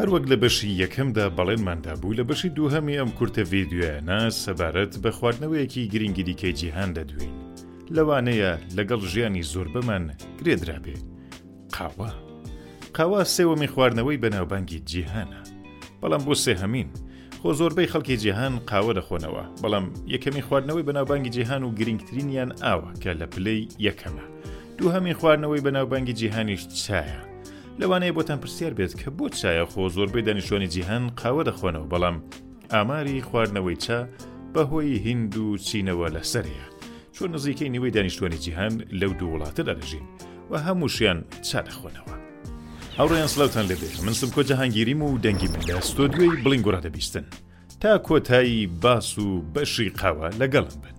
هەروەک لە بەشی یەکەمدا بەڵێنمان دابوو لە بەشی دووهەمی ئەم کورتە ڤیددیویانە سەبارەت بە خواردنەوەیەکی گرنگی دیکەی جیهان دەدوێین لەوانەیە لەگەڵ ژیانی زۆربەمان گرێدرابێ قاوە قاوا سێوەمی خواردنەوەی بەناوبانگی جیهانە بەڵام بۆ سێهەمین خۆ زۆربەی خەڵکی جیهان قاوە دەخۆنەوە، بەڵام یەکەمین خواردنەوەی بەناوبانگی جیهان و گرنگترینیان ئاوە کە لە پلەی یەکەمە. دووهەمین خواردنەوەی بەناوبانگی جیهانیش چایە. لەوانەیە بۆتان پرسیار بێت کە بۆ چایە خۆ زۆربەی دانیشتوانی جیهان قاوە دەخۆنەوە بەڵام ئاماری خواردنەوەی چا بەهۆی هیند و چینەوە لەسەرەیە. چۆن نزیکەی نیوەی دانیشتوانی جیهان لەو دوو وڵاتەدا دەژین و هەمووشیان چا دەخۆنەوە. هاوڕێیان سلاوتان لێ بێ من سمکۆ جەهانگیریم و دەنگی من لە ستۆدیۆی بڵین گوڕا دەبیستن تا کۆتایی باس و بەشی قاوە لەگەڵم بن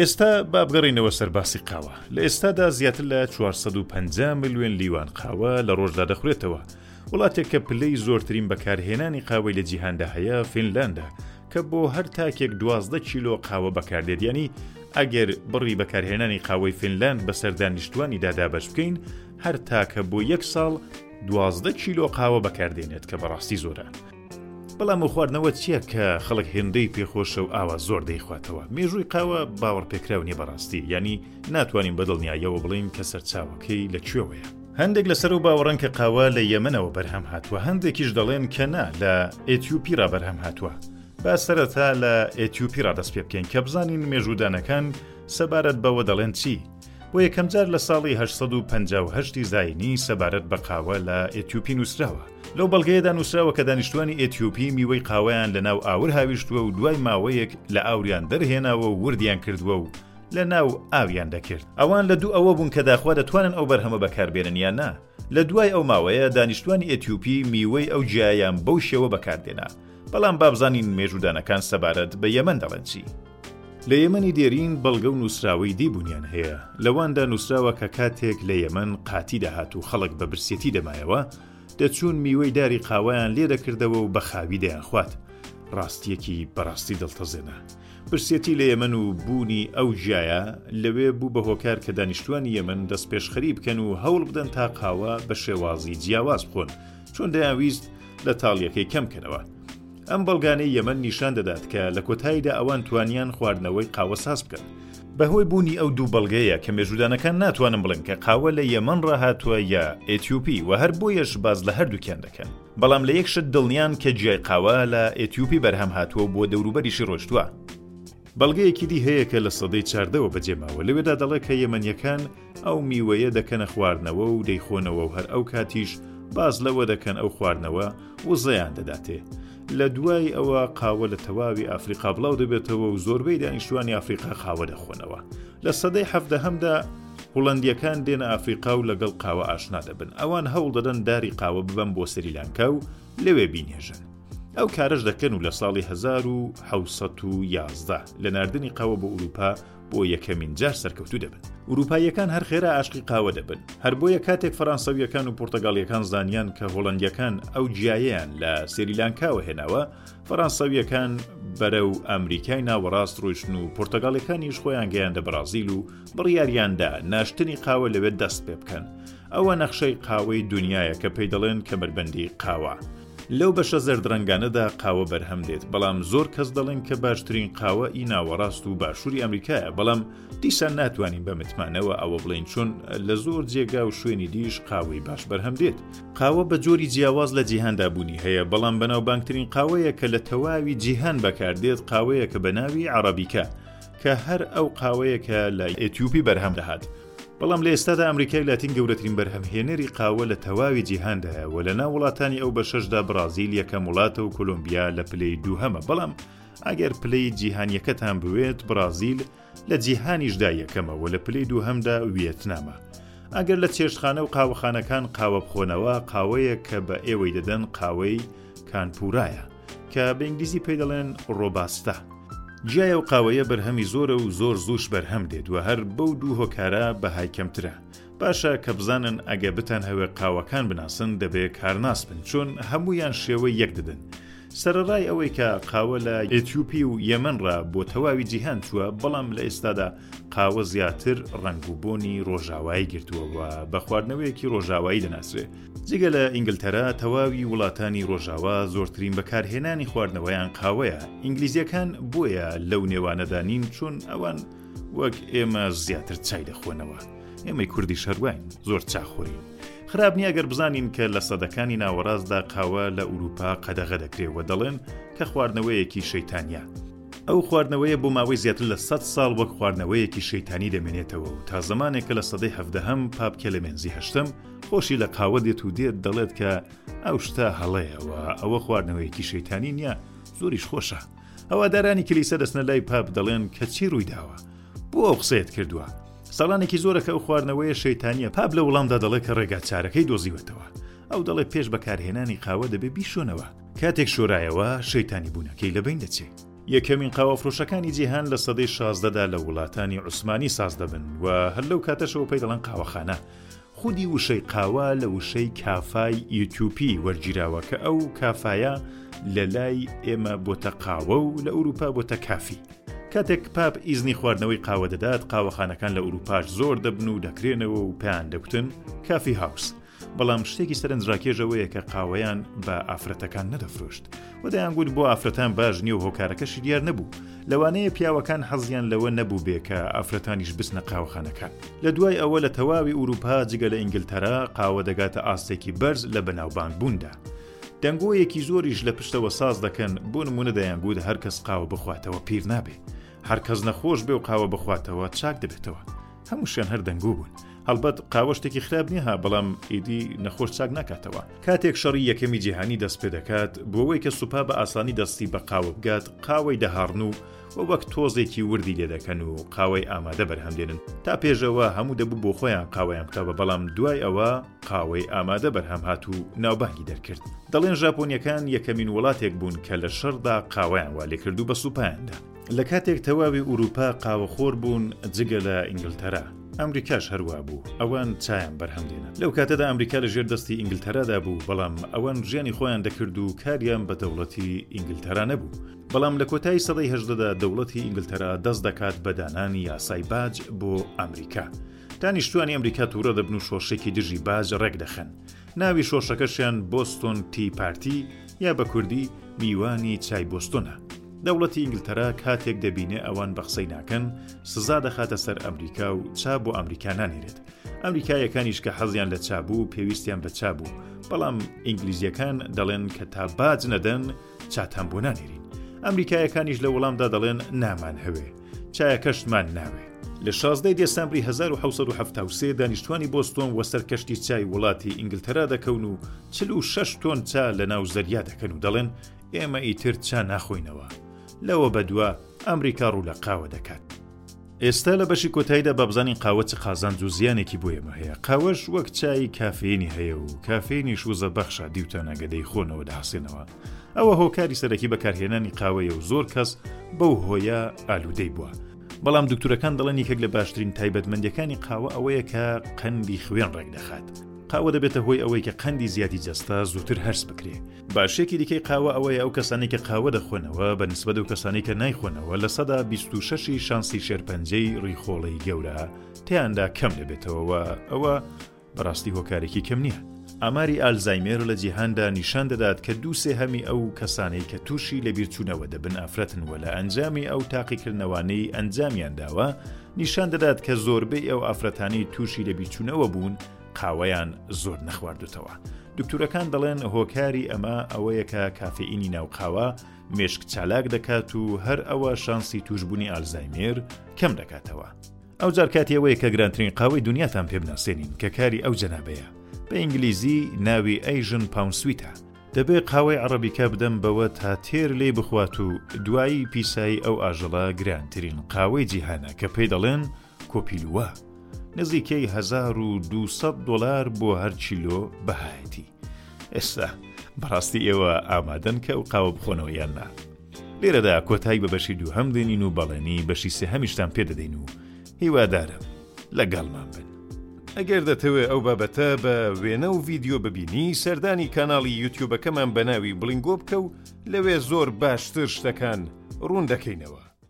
ئێستا بابگەڕینەوە سەرباسی قاوە لە ئێستادا زیاتر لە 450 میلیۆن لیوان قاوە لە ڕۆژدا دەخورێتەوە وڵاتێک کە پلەی زۆرترین بەکارهێنانی قاوەی لە جیهاندا هەیە فینلاندا کە بۆ هەر تاکێک دوازدە کیلۆ قاوە بەکاردێت ینی ئەگەر بڕی بەکارهێنانی قاوەی فینلند بەسەر دانیشتوانی دادابش بکەین هەر تاکە بۆ یەک ساڵ دوازدە کیلۆ قاوە بەکاردێنێت کە بەڕاستی زۆرە. بەڵام و خواردنەوە چییە کە خەڵک هێندەی پێخۆشە و ئاوا زۆر دەیخواتەوە مێژووی قاوە باوەڕ پێکراو نیە بەڕاستی ینی ناتوانین بەدڵنیایەوە بڵین کە سەرچاوەکەی لە کوێوەیە. هەندێک لەسەر و باوەڕن کە قاوە لە یەمەنەوە بەرهەم هاتووە هەندێکیش دەڵێن کە نا لە ئێتیوپی ڕا بەرهەم هاتووە. با سەرەتا لە ئێتیوپی ڕادەست پێ بکەین کە بزانین مێژوودانەکان سەبارەت بەوە دەڵێن چی. بۆ یەکەمجار لە ساڵی 1950 ی زایینی سەبارەت بە قاوە لە ئێتیوپی نووسراوە لەو بەڵگەیەدا نووسراوە کە دانیشتوانی ئێتیوپی میوەی قاوەیان لە ناو ئاور هاویشتووە و دوای ماوەیەک لە ئاوریان دەرهێناوە و وردیان کردووە و لە ناو ئاویان دەکرد ئەوان لە دوو ئەوە بوون کە داخوا دەتوانن ئەو بەرهەمە بەکاربێنن یان نا لە دوای ئەو ماوەیە دانیشتوانی ئێتیوپی میوەی ئەو جیایان بەو شێوە بەکاردێنا بەڵام بابزانین مێژودانەکان سەبارەت بە یەمەن دەڵێن چی. لە یەمەنی دێرین بەڵگە و نووسراوەی دی بوونیان هەیە، لە واندا نووسراوە کە کاتێک لە یەمەن قاتی دەهات و خەڵک بە برسێتی دەمایەوە، دەچوون میوەی داری قاوەیان لێ دەکردەوە و بە خاوی دەیانخوات. ڕاستییەکی بە ڕاستی دڵتەزێنە. برسێتی لە یەمەن و بوونی ئەو جیایە لەوێ بوو بە هۆکار کە دانیشتووانی یەمەن دەستپێشخەری بکەن و هەوڵ بدەن تا قاوە بە شێوازی جیاواز بخۆن، چون دەیانویست لە تاڵییەکەی کەم بکەنەوە. ئەم بەڵگانەی یەمەن نیشان دەدات کە لە کۆتاییدا ئەوان توانیان خواردنەوەی قاوە ساز بکەن. بەهۆی بوونی ئەو دوو بەڵگەیە کە مێژوودانەکان ناتوانن بڵێن کە قاوە لە یەمەن ڕاهاتووە یا ئێتیوپی و هەر بۆیەش باس لە هەردووکیان دەکەن. بەڵام لە یەک شت دڵنیان کە جیای قاوە لە ئێتیوپی بەرهەم هاتووە و بۆ دەوروبەریشی ڕۆیشتووە. بەڵگەیەکی دی هەیە کە لە سەدەی چاردەوە بەجێماوە لەوێدا دەڵێت کە یەمەنییەکان، ئەو میوەیە دەکەنە خواردنەوە و دەیخۆنەوە و هەر ئەو کاتیش باز لەوە دەکەن ئەو خواردنەوە وزەیان دەداتێ. لە دوای ئەوە قاوە لە تەواوی ئافریقا بڵاو دەبێتەوە و زۆربەی دانیشتوانی ئافریقا قاوە دەخۆنەوە. لە سەدەی حەفدەهەمدا هوڵندیەکان دێنە ئافریقا و لەگەڵ قاوە ئاشنا دەبن ئەوان هەوڵ دەدەن داری قاوە ببەن بۆ سریلانکا و لەوێ بینێژن. ئەو کارەش دەکەن و لە ساڵی 1970 لە ناردنی قاوە بۆ ئوروپا بۆ یەکەمین جار سەرکەوتوو دەبن وروپاییەکان هەر خێرا ئاشقی قاوە دەبن هەر بۆیە کاتێک فەرانسەویەکان و پرتەگاڵیەکان زانیان کە هۆڵندیەکان ئەو جیایەیان لە سریلانکاوە هێناوە فەرانسەویەکان بەرە و ئەمریکای ناوەڕاست ڕۆشن و پرتەگاڵەکانیش خۆیان گەیاندە بەرازیل و بڕیاریاندا ناشتنی قاوە لەوێت دەست پێ بکەن ئەوە نەخشەی قاوەی دنیاە کە پێی دەڵێن کەمەربەندی قاوە لەو بەشە زەردڕەنگانەدا قاوە بەرهەم دێت، بەڵام زۆر کەس دەڵێن کە باشترین قاوە ئی ناوەڕاست و باشووری ئەمریکایە، بەڵام دیسان ناتوانین بە متمانەوە ئەوە بڵێین چون لە زۆر جێگا و شوێنی دیش قاوەی باش بەرهەم دێت. قاوە بە جۆری جیاواز لە جیهاندا بوونی هەیە، بەڵام بەناوبانگترین قاوەیە کە لە تەواوی جیهان بەکار دێت قاوەیەکە بە ناوی، عەڕەبیکا، کە هەر ئەو قاوەیە کە لە، ئێتیوپی، بەرهەم دەهات. بەڵام لە ئێستادا ئەمریکای لاتین گەورەترین بەرهەمهێنەری قاوە لە تەواوی جیهاندایە و لەناو وڵاتانی ئەو بەشەشدا بڕازیل یەکەم وڵاتە و کۆلۆمبیا لە پلەی دووهەمە بەڵام ئەگەر پلەی جیهانیەکەتان بوێت بڕازیل لە جیهانیشدا یەکەمە و لە پلەی دووهەمدا ویەتنامە ئەگەر لە چێشتخانە و قاوەخانەکان قاوە بخۆنەوە قاوەیە کە بە ئێوەی دەدەن قاوەی کانپورایە کە بە ئینگلیزی پێی دەڵێن ڕۆباستا جیای ئەو قاوەیە بەرهەمی زۆرە و زۆر زوش بەرهەم دێت و هەر بەو دوو هۆکارە بەهای کەمترە باشە کە بزانن ئەگە بتان هەوێ قاوەکان بناسن دەبێ کارناس بن چۆن هەمویان شێوەی یەک دەدن سەرڕای ئەوەی کە قاوە لە ئەتیوپی و یەمەنڕا بۆ تەواوی جیهان چووە بەڵام لە ئێستادا قاوە زیاتر ڕنگ و بۆنی ڕۆژاوایی گرتووەوە بە خواردنەوەیەکی ڕۆژاوایی دەناسرێ جگە لە ئینگلتەرا، تەواوی وڵاتانی ڕۆژاوا زۆرترین بەکارهێنانی خواردنەوەیان قاوەیە، ئینگلیزیەکان بۆیە لەو نێوانەدا نین چون ئەوان وەک ئێمە زیاتر چای دەخۆنەوە، ئێمەی کوردیش هەرواین زۆر چاخۆرین، خراپ نیە گەر بزانین کە لە سەدەکانی ناوەڕاستدا قاوە لە ئوروپا قەدەغە دەکرێ و دەڵێن کە خواردنەوەیەکی شەیتانیە، ئەو خواردنەوەیە بۆ ماوەی زیاتر لە سەد ساڵ وەک خواردنەوەیەکی شەیتانی دەمێنێتەوە و تا زەمانێک کە لە سەدەی هەڤدەهەم پاپ کێلێمێنزی هەشتەم خۆشی لە قاوە دێت و دێت دەڵێت کە ئەو شتە هەڵەیە و ئەوە خواردنەوەیەکی شەیتانی نییە زۆریش خۆشە هەوادارانی کلیسە دەستنە لای پاپ دەڵێن کە چی ڕوویداوە بۆ ئەو قسەیت کردووە ساڵانێکی زۆرەکە ئەو خواردنەوەیە شەیتانیە پاپ لە وڵامدا دەڵێت کە ڕێگا چارەکەی دۆزیوەتەوە ئەو دەڵێت پێش بەکارهێنانی قاوە دەبێ بیشۆنەوە کاتێک شۆرایەوە شەیتانی بوونەکەی لەبین دەچێت یەکەمین قاوەفرۆشەکانی جیهان لە سەدەی شازدەدا لە وڵاتانی عوسمانی ساز دەبن و هەر لەو کاتەشەوە پێی دەڵەن قاوەخانە خودی وشەی قاوە لە وشەی کافای ئیتیوپی وەرگیراوە کە ئەو کافایە لە لای ئێمە بۆتە قاوە و لە ئەوروپا بۆتە کافی. کاتێک پاپ ئیزنی خواردنەوەی قاوە دەدات قاوەخانەکان لە ئەوروپاش زۆر دەبن و دەکرێنەوە و پێیان دەگوتن کافی هاوس. بەڵام شتێکی سەرنجڕاکێش ئەوەیە کە قاوەیان بە ئافرەتەکان نەدەفرۆشت، و دەیانگوت بۆ ئافرەتان باش نییە و هۆکارەکەشی دیار نەبوو، لەوانەیە پیاوەکان حەزیان لەوە نەبووبێ کە ئافرەتانیش بچنە قاوەخانەکان. لە دوای ئەوە لە تەواوی ئورووپا جگە لە ئینگلتەرا قاوە دەگاتە ئاستێکی بەرز لە بەناوبانگبووندا. دەنگۆیەکی زۆریش لە پشتەوە ساز دەکەن، بۆ نموونە دەیانگوت هەر کەس قاوە بخواتەوە پیر نابێ، هەر کەس نەخۆش بێ و قاوە بخواتەوە چاک دەبێتەوە. هەمووشیان هەر دەنگوو بوون. هەڵبەت قاوە شتێکی خراپ نییه بەڵام ئیدی نەخۆش چاک ناکاتەوە. کاتێک شەڕی یەکەمی جیهانی دەست پێ دەکات، بۆوەی کە سوپا بە ئاسانی دەستی بە قاوە بگات، قاوەی دەهاڕن و و وەک تۆزێکی وردی لێ دەکەن و قاوەی ئامادە بەرهەم دێنن. تا پێش ئەوە هەموو دەبوو بۆخۆیان قاوەیان بکا بەڵام دوای ئەوە، قاوەی ئامادە بەرهەم هات و ناوبانگی دەرکرد. دەڵێن ژاپۆنیەکان یەکەمین وڵاتێک بوون کە لە شەڕدا قاوەیان وا لێکرد و بە سوپایاندا. لە کاتێک تەواوی ئورووپا قاوەخۆر بوون جگە لە ئینگلتەرا. ئەمریکاش هەروا بوو، ئەوان چایان بەرهەم دێنا. لەو کاتەدا ئەمریکا لە ژێر دەستی ئینگلتەرادا بوو، بەڵام ئەوان ژیانی خۆیان دەکرد و کاریان بە دەوڵەتی ئینگلتەرا نەبوو. بەڵام لە کۆتایی سەدەی هەژدەدا دەوڵەتی ئینگلتەرا دەست دەکات بە دانانی یاسای باج بۆ ئەمریکا. دانیشتوانی ئەمریکا تووڕە دەبن و شۆرشێکی دژی باج ڕێکدەخەن. ناوی شۆرشەکەشیان بۆستۆن تی پارتی یا بە کوردی میوانی چای بۆستۆنە. دەوڵەتی ئینگلتەرا کاتێک دەبینێ ئەوان بە قسەی ناکەن، سزا دەخاتە سەر ئەمریکا و چا بۆ ئەمریکا نانێرێت. ئەمریکاییەکانیش کە حەزیان لە چا بوو، پێویستیان بە چا بوو، بەڵام ئینگلیزییەکان دەڵێن کە تا باج نەدەن، چاتان بۆ نانێرین. ئەمریکاییەکانیش لە وەڵامدا دەڵێن نامانهەوێ. چایەکەشتمان ناوێ. لە شازدە ی دێسامبری هەزار و حەوت سەد و حەفتا و سێ دانیشتوانی بۆستۆن وەسەر کەشتی چای وڵاتی ئینگلتەرا دەکەون و چل و شەش تۆن چا لە ناو زەریا دەکەن و دەڵێن ئێمە ئیتر چا ناخۆینەوە. لەوە بەدوا ئەمریکا ڕوو لە قاوە دەکات. ئێستا لە بەشی کۆتایدا با بزانین قاوە چ قازانج و زیانێکی بۆ ئێمە هەیە. قاوەش وەک چای کافێینی هەیە و کافێینیش وزە بەخشە دیوتانە گە دەیخۆنەوە دەهەسێنەوە. ئەوە هۆکاری سەرەکی بەکارهێنانی قاوەیە و زۆر کەس بەو هۆیە ئالوودەی بووە بەڵام دکتورەکان دەڵێن یەکێک لە باشترین تایبەتمەندەکانی قاوە ئەوەیە کە قەندی خوێن ڕێکدەخات قاوە دەبێتە هۆی ئەوەی کە قەندی زیادی جەستە زووتر هەرس بکرێ باشێکی دیکەی قاوە ئەوەیە ئەو کەسانی کە قاوە دەخۆنەوە بە نسبەت و کەسانی کە نایخۆنەوە لە سەدا 26ی شانسی شێرپەنجەی ڕیخۆڵی گەورە تیاندا کەم دەبێتەوەەوە ئەوە بەڕاستی هۆکارێکی کەم نییە. ئاماری ئالزایمێر لە جیهاندا نیشان دەدات کە دوو سێهەمی ئەو کەسانەی کە تووشی لەبیرچوونەوە دەبن ئافرەتن وە لە ئەنجامی ئەو تاقیکردنەوانەی ئەنجامیان داوە نیشان دەدات کە زۆربەی ئەو ئافرەتانەی تووشی لەبیرچوونەوە بوون قاوەیان زۆر نەخواردوتەوە دوکتورەکان دەڵێن هۆکاری ئەمە ئەوەیە کە کافێئینی ناو قاوە مێشک چالاک دەکات و هەر ئەوە شانسی تووشبوونی ئالزایمێر کەم دەکاتەوە. ئەوجار کاتی ئەوەیە کە گرانترین قاوەی دونیاتان پێ بناسێنین کە کاری ئەو جەنابەیە. بە ئینگلیزی ناوی ئەیژن پاونسویتە. دەبێ قاوەی عەڕەبیکا بدەم بەوە تا تێر لێی بخوات و دوایی پیسایی ئەو ئاژەڵە گرانترین قاوەی جیهانە کە پێی دەڵێن کۆپیلووا. نزیکەی هەزار و دوو سەد دۆلار بۆ هەر کیلۆ بەهایەتی. ئێستا بەڕاستی ئێوە ئامادەن کە ئەو قاوە بخۆنەوە یان نا؟ لێرەدا کۆتایی بە بەشی دووهەم دێنین و بەڵێنی بەشی سێهەمیشتان پێ دەدەین و هیوادارم لەگەڵمان بن. ئەگەر دەتەوێ ئەو بابەتە بە وێنە و ڤیدیۆ ببینی سەردانی کاناڵی یوتیوبەکەمان بەناوی بڵینگۆ بکە و لەوێ زۆر باشتر شتەکان ڕوون دەکەینەوە.